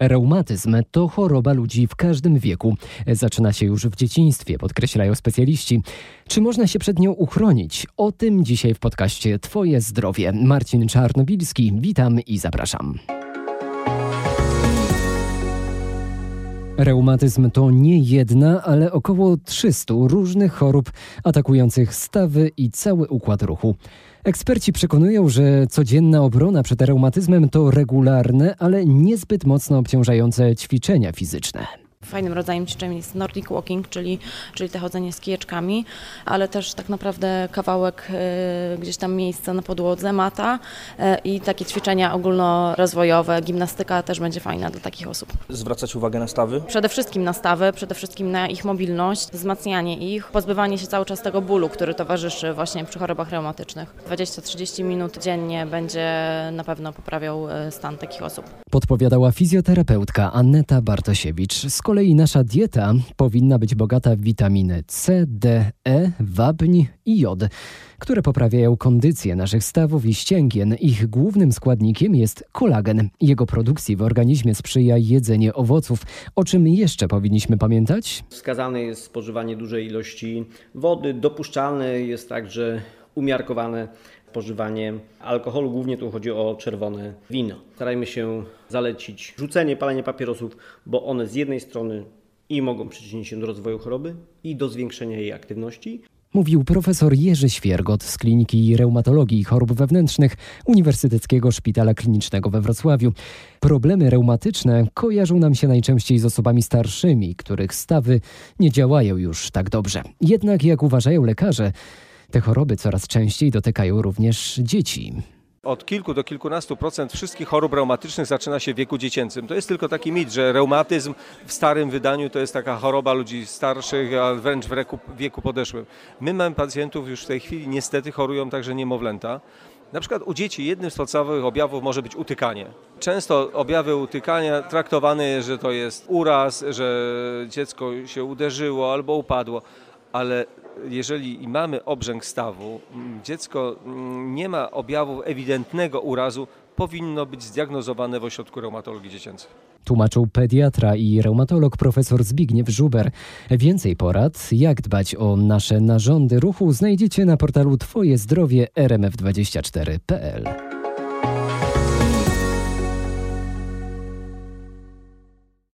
Reumatyzm to choroba ludzi w każdym wieku. Zaczyna się już w dzieciństwie, podkreślają specjaliści. Czy można się przed nią uchronić? O tym dzisiaj w podcaście Twoje zdrowie. Marcin Czarnobilski, witam i zapraszam. Reumatyzm to nie jedna, ale około 300 różnych chorób atakujących stawy i cały układ ruchu. Eksperci przekonują, że codzienna obrona przed reumatyzmem to regularne, ale niezbyt mocno obciążające ćwiczenia fizyczne. Fajnym rodzajem ćwiczeń jest Nordic Walking, czyli, czyli te chodzenie z kijeczkami, ale też tak naprawdę kawałek y, gdzieś tam miejsca na podłodze, mata y, i takie ćwiczenia ogólnorozwojowe, gimnastyka też będzie fajna dla takich osób. Zwracać uwagę na stawy? Przede wszystkim na stawy, przede wszystkim na ich mobilność, wzmacnianie ich, pozbywanie się cały czas tego bólu, który towarzyszy właśnie przy chorobach reumatycznych. 20-30 minut dziennie będzie na pewno poprawiał y, stan takich osób. Podpowiadała fizjoterapeutka Anneta Bartosiewicz. Z kolei nasza dieta powinna być bogata w witaminy C, D, E, wapń i jod, które poprawiają kondycję naszych stawów i ścięgien. Ich głównym składnikiem jest kolagen. Jego produkcji w organizmie sprzyja jedzenie owoców. O czym jeszcze powinniśmy pamiętać? Wskazane jest spożywanie dużej ilości wody. Dopuszczalne jest także umiarkowane spożywanie alkoholu. Głównie tu chodzi o czerwone wino. Starajmy się zalecić rzucenie, palenie papierosów, bo one z jednej strony i mogą przyczynić się do rozwoju choroby i do zwiększenia jej aktywności, Mówił profesor Jerzy Świergot z Kliniki Reumatologii i Chorób Wewnętrznych Uniwersyteckiego Szpitala Klinicznego we Wrocławiu. Problemy reumatyczne kojarzą nam się najczęściej z osobami starszymi, których stawy nie działają już tak dobrze. Jednak, jak uważają lekarze, te choroby coraz częściej dotykają również dzieci. Od kilku do kilkunastu procent wszystkich chorób reumatycznych zaczyna się w wieku dziecięcym. To jest tylko taki mit, że reumatyzm w starym wydaniu to jest taka choroba ludzi starszych, a wręcz w wieku, podeszłym. My mamy pacjentów już w tej chwili, niestety chorują także niemowlęta. Na przykład u dzieci jednym z podstawowych objawów może być utykanie. Często objawy utykania traktowane jest, że to jest uraz, że dziecko się uderzyło albo upadło, ale jeżeli mamy obrzęk stawu, dziecko nie ma objawów ewidentnego urazu, powinno być zdiagnozowane w ośrodku reumatologii dziecięcej. Tłumaczył pediatra i reumatolog profesor Zbigniew Żuber. Więcej porad, jak dbać o nasze narządy ruchu znajdziecie na portalu twojezdrowie rmf24.pl.